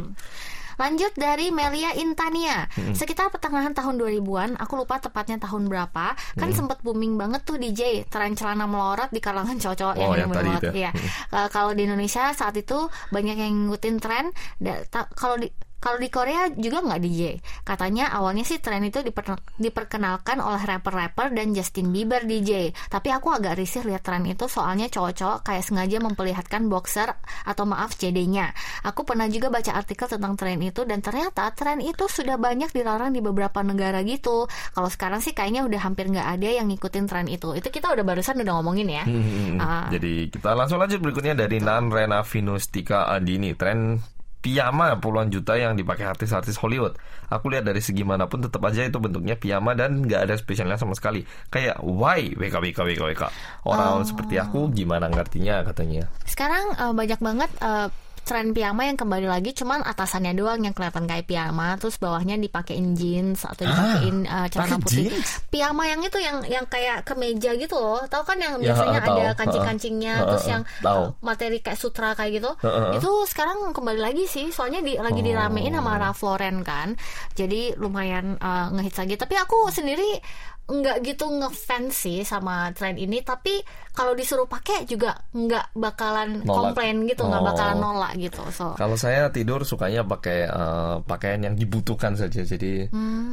[SPEAKER 2] Lanjut dari Melia Intania. Sekitar pertengahan tahun 2000-an, aku lupa tepatnya tahun berapa, kan sempat booming banget tuh DJ tren celana melorot di kalangan cowok-cowok
[SPEAKER 1] Oh, yang tadi
[SPEAKER 2] melorot.
[SPEAKER 1] itu ya.
[SPEAKER 2] Uh, kalau di Indonesia saat itu banyak yang ngikutin tren. Da- ta- Kalau di kalau di Korea juga nggak DJ. Katanya awalnya sih tren itu diper- diperkenalkan oleh rapper-rapper dan Justin Bieber DJ. Tapi aku agak risih lihat tren itu soalnya cowok-cowok kayak sengaja memperlihatkan boxer atau maaf CD-nya. Aku pernah juga baca artikel tentang tren itu dan ternyata tren itu sudah banyak dilarang di beberapa negara gitu. Kalau sekarang sih kayaknya udah hampir nggak ada yang ngikutin tren itu. Itu kita udah barusan udah ngomongin ya.
[SPEAKER 1] Hmm,
[SPEAKER 2] Ah.
[SPEAKER 1] Jadi kita langsung lanjut berikutnya dari Nan Rena Vinustika Andini tren piyama puluhan juta yang dipakai artis-artis Hollywood. Aku lihat dari segi mana pun tetap aja itu bentuknya piyama dan nggak ada spesialnya sama sekali. Kayak why WK WK WK WK. Orang seperti aku gimana ngertinya katanya.
[SPEAKER 2] Sekarang eh, banyak banget eh, tren piyama yang kembali lagi cuman atasannya doang yang kelihatan kayak piyama terus bawahnya dipakein jeans atau dipakein eh, celana
[SPEAKER 1] pakai
[SPEAKER 2] putih.
[SPEAKER 1] jeans?
[SPEAKER 2] Piyama yang itu yang yang kayak kemeja gitu loh. Tahu kan yang
[SPEAKER 1] Ya,
[SPEAKER 2] biasanya
[SPEAKER 1] tahu.
[SPEAKER 2] ada kancing-kancingnya
[SPEAKER 1] ha,
[SPEAKER 2] terus yang eh, materi kayak sutra kayak gitu.
[SPEAKER 1] Ha, ha.
[SPEAKER 2] Itu sekarang kembali lagi sih soalnya di, lagi
[SPEAKER 1] Oh.
[SPEAKER 2] diramein sama Ralph Lauren kan. Jadi lumayan eh, ngehits lagi. Tapi aku sendiri nggak gitu ngefans sih sama tren ini tapi kalau disuruh pakai juga nggak bakalan
[SPEAKER 1] Nolak.
[SPEAKER 2] komplain gitu nggak
[SPEAKER 1] Oh.
[SPEAKER 2] bakalan nolak gitu so
[SPEAKER 1] Kalau saya tidur sukanya pakai eh, pakaian yang dibutuhkan saja. Jadi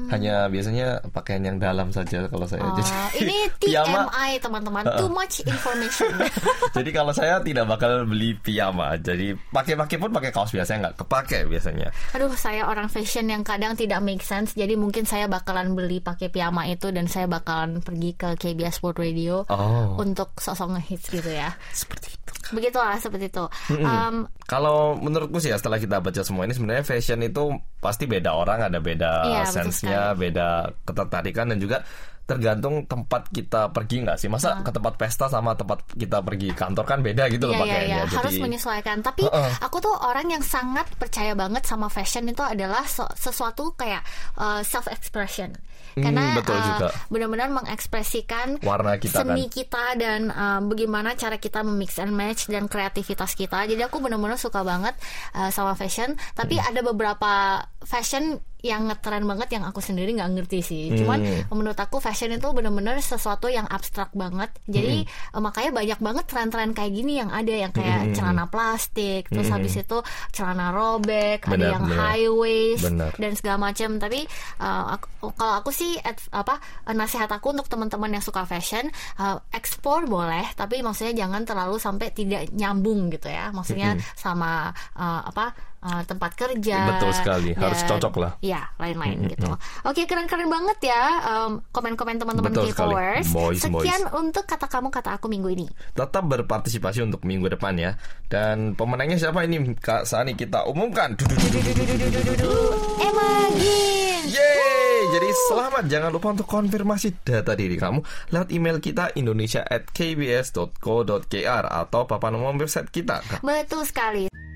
[SPEAKER 1] hanya biasanya pakaian yang dalam saja kalau saya.
[SPEAKER 2] Hmm. Oh,
[SPEAKER 1] Jadi
[SPEAKER 2] ini TMI teman-teman too much information
[SPEAKER 1] Jadi kalau saya tidak bakal beli piyama. Jadi pakai-pakai pun pakai kaos biasa nggak kepake biasanya.
[SPEAKER 2] aduh saya orang fashion yang kadang tidak make sense jadi mungkin saya bakalan beli pakai piyama itu dan saya bakalan pergi ke KBS World Radio
[SPEAKER 1] Oh.
[SPEAKER 2] untuk sosok ngehits gitu ya
[SPEAKER 1] Seperti itu.
[SPEAKER 2] begitulah seperti itu Um,
[SPEAKER 1] Kalau menurutku sih ya setelah kita baca semua ini sebenarnya fashion itu pasti beda orang ada beda
[SPEAKER 2] Iya,
[SPEAKER 1] sense-nya, beda ketertarikan dan juga tergantung tempat kita pergi nggak sih masa ke tempat pesta sama tempat kita pergi kantor kan beda gitu loh
[SPEAKER 2] Iya, iya,
[SPEAKER 1] pakaiannya
[SPEAKER 2] harus
[SPEAKER 1] jadi
[SPEAKER 2] menyesuaikan. Tapi
[SPEAKER 1] Heeh.
[SPEAKER 2] aku tuh orang yang sangat percaya banget sama fashion itu adalah so- sesuatu kayak self expression.
[SPEAKER 1] Hmm,
[SPEAKER 2] Karena
[SPEAKER 1] betul
[SPEAKER 2] uh, benar-benar mengekspresikan
[SPEAKER 1] Warna kita kan.
[SPEAKER 2] seni kita dan uh, bagaimana cara kita memix and match dan kreativitas kita. Jadi aku benar-benar suka banget uh, sama fashion. Tapi
[SPEAKER 1] Hmm.
[SPEAKER 2] ada beberapa fashion yang ngetren banget yang aku sendiri nggak ngerti sih.
[SPEAKER 1] Hmm.
[SPEAKER 2] Cuman menurut aku fashion itu benar-benar sesuatu yang abstrak banget. Jadi
[SPEAKER 1] Hmm.
[SPEAKER 2] eh, makanya banyak banget tren-tren kayak gini yang ada yang kayak celana plastik, terus habis itu celana robek, ada
[SPEAKER 1] Hmm. Benar,
[SPEAKER 2] yang
[SPEAKER 1] benar.
[SPEAKER 2] high waist
[SPEAKER 1] Benar.
[SPEAKER 2] dan segala macam. Tapi eh, aku- kalau aku sih apa eh, nasihat aku untuk teman-teman yang suka fashion, eh, explore boleh, tapi maksudnya jangan terlalu sampai tidak nyambung gitu ya. Maksudnya sama eh, apa eh, tempat kerja.
[SPEAKER 1] Betul sekali, harus cocok lah.
[SPEAKER 2] Ya, lain-lain gitu. Oke, keren-keren banget ya em, komen-komen teman-teman. K-Powers. Sekian
[SPEAKER 1] boys.
[SPEAKER 2] untuk kata kamu kata aku minggu ini.
[SPEAKER 1] tetap berpartisipasi untuk minggu depan ya dan pemenangnya siapa ini Kak Sani kita umumkan
[SPEAKER 2] Emma Gin.
[SPEAKER 1] Yeay! Jadi selamat jangan lupa untuk konfirmasi data diri kamu lewat email kita indonesia at kbs.co.kr atau papan umum website kita.
[SPEAKER 2] Betul sekali.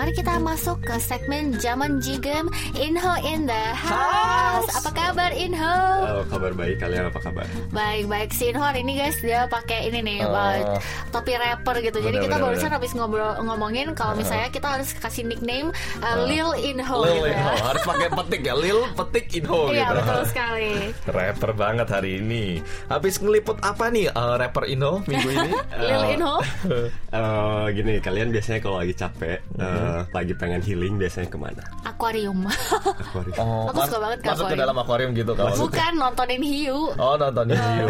[SPEAKER 2] Mari kita masuk ke segmen Zaman Jigem Inho in the house. Apa kabar Inho?
[SPEAKER 3] Kabar baik. Kalian apa kabar?
[SPEAKER 2] Baik-baik si Inho hari ini guys dia pakai ini nih uh, topi rapper gitu. Jadi
[SPEAKER 1] Benar,
[SPEAKER 2] kita
[SPEAKER 1] benar,
[SPEAKER 2] barusan habis ngobrol ngomongin kalau misalnya kita harus kasih nickname uh, Lil Inho
[SPEAKER 1] Lil
[SPEAKER 2] gitu ya.
[SPEAKER 1] Inho harus pakai petik ya, Lil petik Inho
[SPEAKER 2] Iya
[SPEAKER 1] gitu.
[SPEAKER 2] betul sekali.
[SPEAKER 1] Rapper banget hari ini. Habis ngeliput apa nih eh, rapper Inho minggu ini?
[SPEAKER 2] Lil
[SPEAKER 3] Eh,
[SPEAKER 2] Inho.
[SPEAKER 3] eh, gini, kalian biasanya kalau lagi capek, eh, lagi pengen healing, biasanya ke mana?
[SPEAKER 2] Akuarium.
[SPEAKER 3] Akuarium.
[SPEAKER 1] Oh,
[SPEAKER 2] Aku suka banget ke
[SPEAKER 1] masuk ke
[SPEAKER 2] akuarium.
[SPEAKER 1] dalam akuarium gitu kalau
[SPEAKER 2] Bukan nontonin hiu.
[SPEAKER 1] Oh nonton hiu.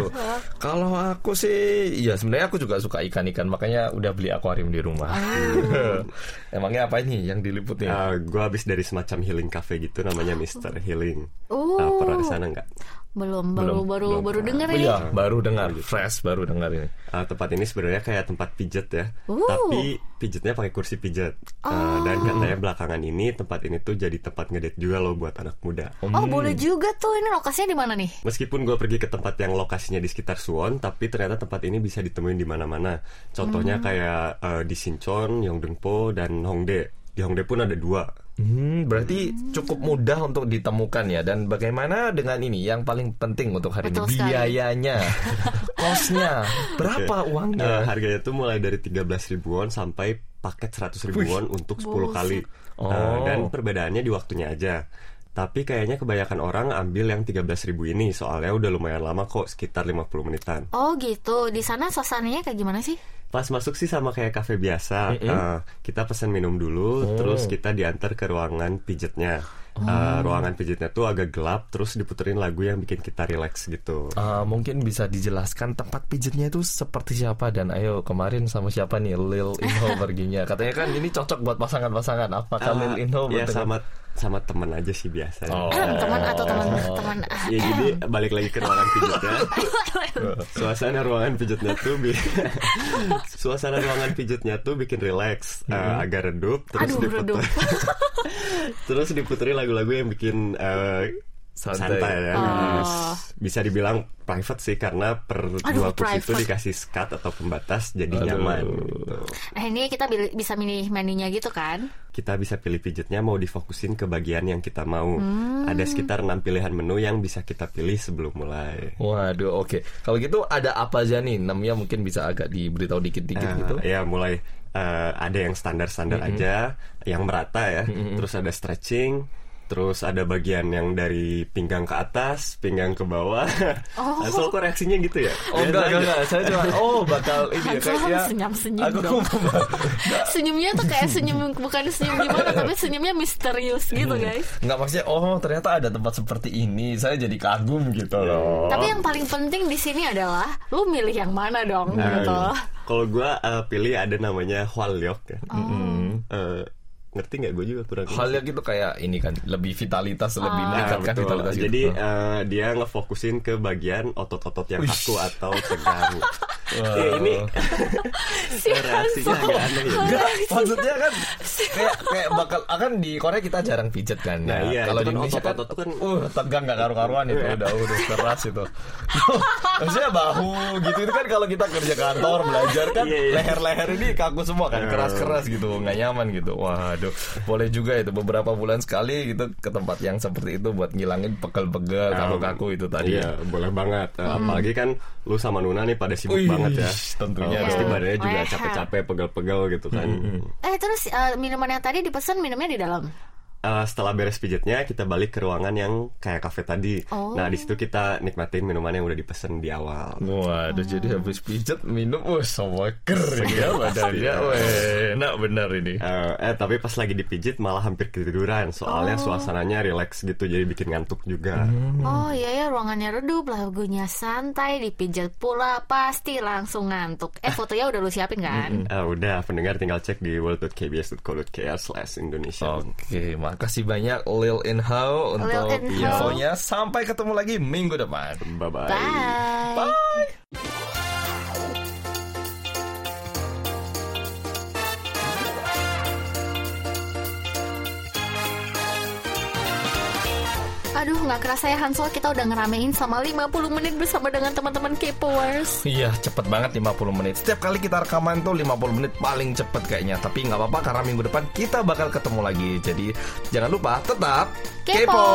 [SPEAKER 1] Kalau aku sih, ya sebenarnya aku juga suka ikan-ikan, makanya udah beli akuarium di rumah.
[SPEAKER 2] Oh.
[SPEAKER 1] Emangnya apa ini yang diliput nih?
[SPEAKER 3] gue habis dari semacam healing cafe gitu, namanya Mr. Healing.
[SPEAKER 2] Oh.
[SPEAKER 3] Ah, pernah ke sana nggak?
[SPEAKER 2] Belum, baru
[SPEAKER 1] Belum,
[SPEAKER 2] baru
[SPEAKER 3] belum
[SPEAKER 2] baru
[SPEAKER 1] Oh
[SPEAKER 2] ini.
[SPEAKER 1] iya, baru dengar, fresh baru dengar ini.
[SPEAKER 3] Ah, tempat ini sebenarnya kayak tempat pijet ya,
[SPEAKER 2] Uh.
[SPEAKER 3] tapi pijetnya pakai kursi pijet. Ah, dan katanya belakangan ini tempat ini tuh jadi tempat ngedate juga loh buat anak muda.
[SPEAKER 2] Oh boleh juga tuh ini lokasinya di mana nih?
[SPEAKER 3] Meskipun gue pergi ke tempat yang lokasinya di sekitar Suwon, tapi ternyata tempat ini bisa ditemuin di mana-mana. Contohnya kayak eh, di Sinchon, Yongdeungpo, dan Hongdae. Di Hongdae pun ada dua.
[SPEAKER 1] Hmm, berarti cukup mudah untuk ditemukan ya. Dan bagaimana dengan ini yang paling penting untuk hari
[SPEAKER 2] Betul
[SPEAKER 1] ini
[SPEAKER 2] sekali.
[SPEAKER 1] biayanya, kosnya, berapa
[SPEAKER 3] Oke.
[SPEAKER 1] uangnya?
[SPEAKER 3] Eh, harganya tuh mulai dari 13 ribuan sampai paket 100 ribuan untuk 10 kali.
[SPEAKER 1] Oh.
[SPEAKER 3] Eh, dan perbedaannya di waktunya aja. Tapi kayaknya kebanyakan orang ambil yang 13 ribu ini soalnya udah lumayan lama kok, sekitar 50 menitan.
[SPEAKER 2] Oh gitu. Di sana suasananya kayak gimana sih?
[SPEAKER 3] Pas masuk sih sama kayak kafe biasa. Eh, kita pesan minum dulu, terus kita diantar ke ruangan pijetnya. Eh, ruangan pijetnya tuh agak gelap, terus diputerin lagu yang bikin kita relax gitu.
[SPEAKER 1] Uh, mungkin bisa dijelaskan tempat pijatnya itu seperti siapa dan ayo kemarin sama siapa nih Lil Inho perginya katanya kan ini cocok buat pasangan-pasangan apakah Lil
[SPEAKER 3] Eh,
[SPEAKER 1] Inho
[SPEAKER 3] ya sama sama temen aja sih biasa.
[SPEAKER 1] Oh.
[SPEAKER 2] teman atau teman teman
[SPEAKER 3] Ya jadi balik lagi ke ruangan pijetnya. Suasana ruangan pijetnya tuh bi- Suasana ruangan pijetnya tuh bikin relax, eh, agak redup terus
[SPEAKER 2] Aduh,
[SPEAKER 3] diputer- terus diputerin lagu-lagu yang bikin eh,
[SPEAKER 1] Santai.
[SPEAKER 3] santai, ya.
[SPEAKER 2] Oh.
[SPEAKER 3] Bisa dibilang private sih karena per
[SPEAKER 2] Aduh,
[SPEAKER 3] dua kursi itu dikasih skat atau pembatas jadi
[SPEAKER 1] Aduh.
[SPEAKER 3] nyaman. gitu.
[SPEAKER 2] Nah ini kita bil- bisa milih menunya gitu kan?
[SPEAKER 3] Kita bisa pilih pijetnya mau difokusin ke bagian yang kita mau. Ada sekitar enam pilihan menu yang bisa kita pilih sebelum mulai.
[SPEAKER 1] Waduh, oke. Kalau gitu ada apa aja nih? Namanya mungkin bisa agak diberitahu dikit-dikit
[SPEAKER 3] Eh,
[SPEAKER 1] gitu.
[SPEAKER 3] Ya mulai eh, ada yang standar-standar aja, yang merata ya. Terus ada stretching, terus ada bagian yang dari pinggang ke atas, pinggang ke bawah.
[SPEAKER 2] Oh.
[SPEAKER 3] Asal kok reaksinya gitu ya?
[SPEAKER 1] Oh enggak, enggak, enggak. Saya cuma oh bakal ini ya kayak ya.
[SPEAKER 2] senyum-senyum
[SPEAKER 1] Aku
[SPEAKER 2] dong. Senyumnya tuh kayak senyum bukan senyum gimana tapi senyumnya misterius gitu guys.
[SPEAKER 1] Enggak maksudnya oh ternyata ada tempat seperti ini. Saya jadi kagum gitu loh.
[SPEAKER 2] Tapi yang paling penting di sini adalah lu milih yang mana dong
[SPEAKER 3] Nah,
[SPEAKER 2] gitu.
[SPEAKER 3] Kalau gue pilih ada namanya Hwalyok ya.
[SPEAKER 2] Oh.
[SPEAKER 3] Eh, ngerti nggak gue juga kurang.
[SPEAKER 1] Halnya gitu kayak ini kan lebih vitalitas, lebih
[SPEAKER 2] Oh.
[SPEAKER 3] Nah,
[SPEAKER 1] meningkatkan
[SPEAKER 3] betul.
[SPEAKER 1] vitalitas gitu.
[SPEAKER 3] Jadi eh, dia ngefokusin ke bagian otot-otot yang
[SPEAKER 1] Wih.
[SPEAKER 3] kaku atau tegang.
[SPEAKER 1] Wah.
[SPEAKER 3] Ya, ini
[SPEAKER 2] Si
[SPEAKER 3] reaksinya agak aneh ya.
[SPEAKER 1] Enggak, maksudnya kan kayak kayak bakal akan di Korea kita jarang pijet kan.
[SPEAKER 3] Nah,
[SPEAKER 1] ya.
[SPEAKER 3] iya,
[SPEAKER 1] kalau di
[SPEAKER 3] kan
[SPEAKER 1] Indonesia kan,
[SPEAKER 3] otot-otot tuh kan-
[SPEAKER 1] uh tegang nggak karu-karuan itu
[SPEAKER 3] Iya.
[SPEAKER 1] udah udah keras itu. maksudnya bahu gitu itu kan kalau kita kerja kantor belajar kan
[SPEAKER 3] Iya, iya.
[SPEAKER 1] leher-leher ini kaku semua kan
[SPEAKER 3] Iya.
[SPEAKER 1] keras-keras gitu nggak nyaman gitu. Waduh, boleh juga itu beberapa bulan sekali gitu ke tempat yang seperti itu buat ngilangin pegel-pegel kaku-kaku itu tadi.
[SPEAKER 3] Iya, boleh banget. Eh, Apalagi kan lu sama Nuna nih pada sibuk
[SPEAKER 1] Wih,
[SPEAKER 3] banget ya.
[SPEAKER 1] tentunya
[SPEAKER 3] Oh, pasti badannya juga
[SPEAKER 2] Leher.
[SPEAKER 3] capek-capek, pegel-pegel gitu kan.
[SPEAKER 2] Eh terus eh, minuman yang tadi dipesan minumnya di dalam.
[SPEAKER 3] Eh, setelah beres pijetnya, kita balik ke ruangan yang kayak kafe tadi.
[SPEAKER 2] Oh.
[SPEAKER 3] Nah, di situ kita nikmatin minuman yang udah dipesan di awal.
[SPEAKER 1] Waduh, jadi habis pijet minum, wah seger ya badannya, weh, enak bener ini.
[SPEAKER 3] Eh, eh tapi pas lagi dipijit malah hampir ketiduran soalnya suasananya relax gitu jadi bikin ngantuk juga.
[SPEAKER 2] Oh iya ya ruangannya redup, lagunya santai, dipijat pula pasti langsung ngantuk. Eh fotonya udah lu siapin kan?
[SPEAKER 3] Eh, udah pendengar tinggal cek di world.kbs.co.kr slash Indonesia.
[SPEAKER 1] Oke, makasih banyak Lil Inhao untuk
[SPEAKER 2] Lil
[SPEAKER 1] infonya. Sampai ketemu lagi minggu depan.
[SPEAKER 3] Bye bye.
[SPEAKER 2] Bye. Aduh, nggak kerasa ya Hansel, kita udah ngeramein sama 50 menit bersama dengan teman-teman K-Powers.
[SPEAKER 1] Iya, cepet banget 50 menit. Setiap kali kita rekaman tuh 50 menit paling cepet kayaknya. Tapi nggak apa-apa karena minggu depan kita bakal ketemu lagi. Jadi jangan lupa tetap
[SPEAKER 2] Kepo.